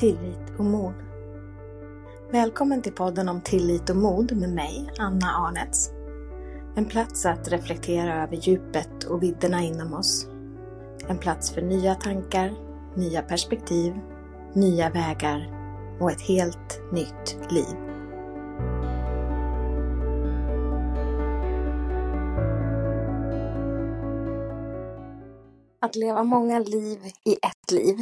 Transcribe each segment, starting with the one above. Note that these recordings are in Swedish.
tillit och mod. Välkommen till podden om tillit och mod med mig, Anna Arnets. En plats att reflektera över djupet och vidderna inom oss. En plats för nya tankar, nya perspektiv, nya vägar och ett helt nytt liv. Att leva många liv i ett liv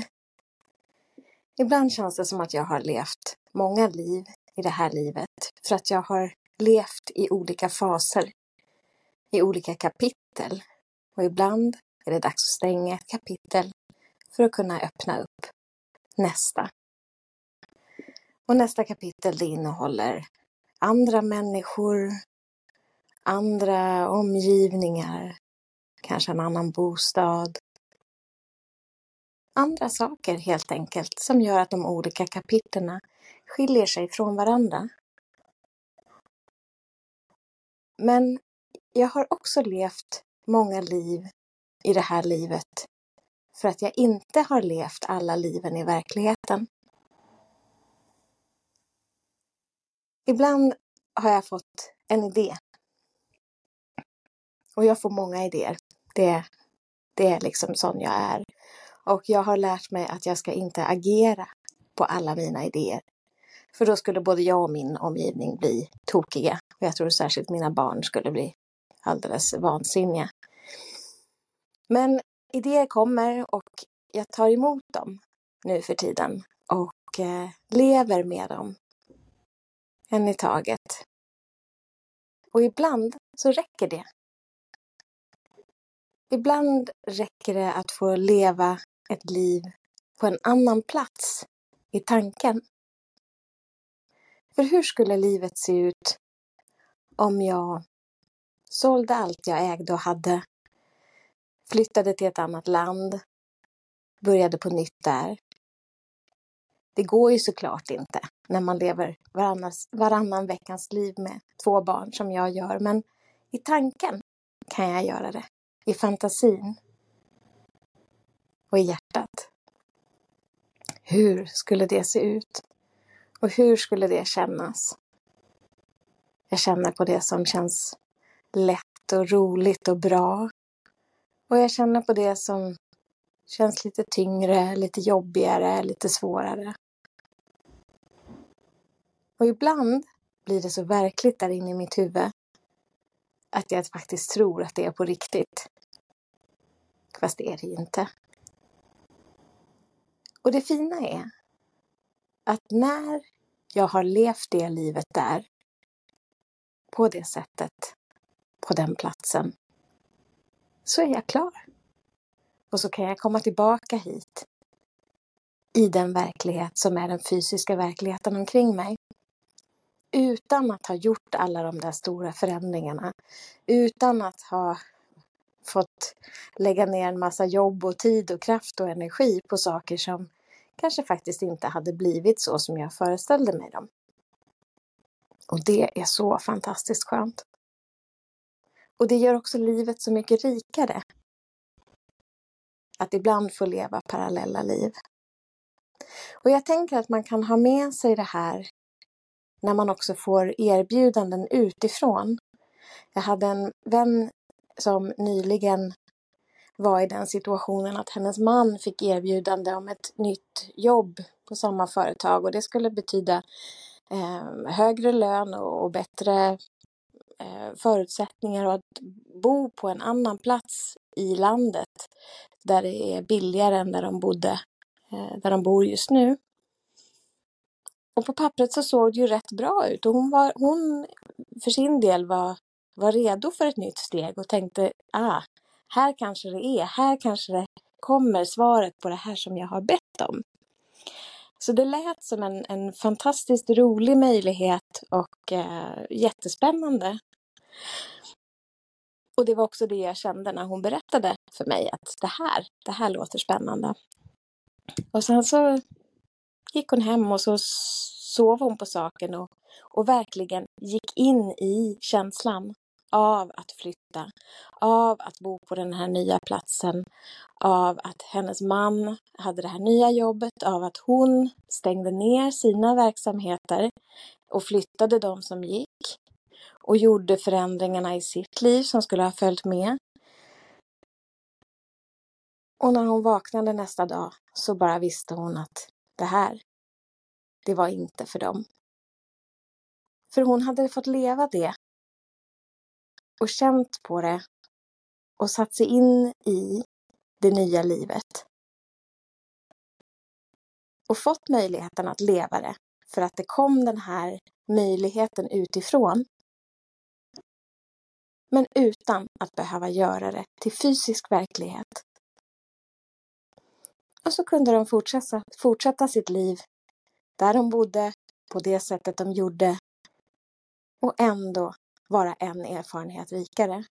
Ibland känns det som att jag har levt många liv i det här livet för att jag har levt i olika faser, i olika kapitel. Och ibland är det dags att stänga ett kapitel för att kunna öppna upp nästa. Och nästa kapitel det innehåller andra människor, andra omgivningar, kanske en annan bostad, andra saker helt enkelt som gör att de olika kapitlerna skiljer sig från varandra. Men jag har också levt många liv i det här livet för att jag inte har levt alla liven i verkligheten. Ibland har jag fått en idé. Och jag får många idéer. Det, det är liksom sån jag är. Och jag har lärt mig att jag ska inte agera på alla mina idéer. För då skulle både jag och min omgivning bli tokiga. Och jag tror särskilt mina barn skulle bli alldeles vansinniga. Men idéer kommer och jag tar emot dem nu för tiden och eh, lever med dem. En i taget. Och ibland så räcker det. Ibland räcker det att få leva ett liv på en annan plats i tanken. För hur skulle livet se ut om jag sålde allt jag ägde och hade, flyttade till ett annat land, började på nytt där? Det går ju såklart inte när man lever varannan, varannan veckans liv med två barn som jag gör, men i tanken kan jag göra det. I fantasin och i hjärtat. Hur skulle det se ut? Och hur skulle det kännas? Jag känner på det som känns lätt och roligt och bra. Och jag känner på det som känns lite tyngre, lite jobbigare, lite svårare. Och ibland blir det så verkligt där inne i mitt huvud att jag faktiskt tror att det är på riktigt. Fast det är det inte. Och det fina är att när jag har levt det livet där, på det sättet, på den platsen, så är jag klar. Och så kan jag komma tillbaka hit i den verklighet som är den fysiska verkligheten omkring mig. Utan att ha gjort alla de där stora förändringarna. Utan att ha fått lägga ner en massa jobb och tid och kraft och energi på saker som kanske faktiskt inte hade blivit så som jag föreställde mig dem. Och det är så fantastiskt skönt. Och det gör också livet så mycket rikare. Att ibland få leva parallella liv. Och jag tänker att man kan ha med sig det här när man också får erbjudanden utifrån. Jag hade en vän som nyligen var i den situationen att hennes man fick erbjudande om ett nytt jobb på samma företag och det skulle betyda eh, högre lön och, och bättre eh, förutsättningar och att bo på en annan plats i landet där det är billigare än där de bodde, eh, där de bor just nu. Och på pappret så såg det ju rätt bra ut och hon, var, hon för sin del var, var redo för ett nytt steg och tänkte, ah, här kanske det är, här kanske det kommer svaret på det här som jag har bett om. Så det lät som en, en fantastiskt rolig möjlighet och eh, jättespännande. Och det var också det jag kände när hon berättade för mig att det här, det här låter spännande. Och sen så gick hon hem och så sov hon på saken och, och verkligen gick in i känslan av att flytta, av att bo på den här nya platsen, av att hennes man hade det här nya jobbet, av att hon stängde ner sina verksamheter och flyttade de som gick och gjorde förändringarna i sitt liv som skulle ha följt med. Och när hon vaknade nästa dag så bara visste hon att det här, det var inte för dem. För hon hade fått leva det och känt på det och satt sig in i det nya livet. Och fått möjligheten att leva det för att det kom den här möjligheten utifrån. Men utan att behöva göra det till fysisk verklighet. Och så kunde de fortsätta, fortsätta sitt liv där de bodde, på det sättet de gjorde och ändå vara en erfarenhet rikare.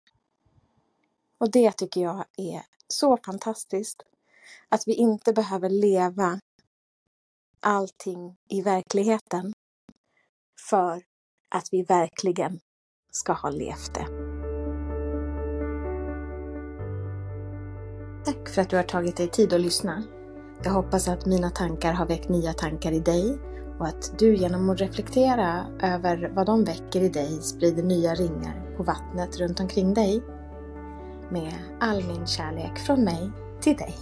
Och det tycker jag är så fantastiskt. Att vi inte behöver leva allting i verkligheten för att vi verkligen ska ha levt det. Tack för att du har tagit dig tid att lyssna. Jag hoppas att mina tankar har väckt nya tankar i dig och att du genom att reflektera över vad de väcker i dig sprider nya ringar på vattnet runt omkring dig. Med all min kärlek från mig till dig.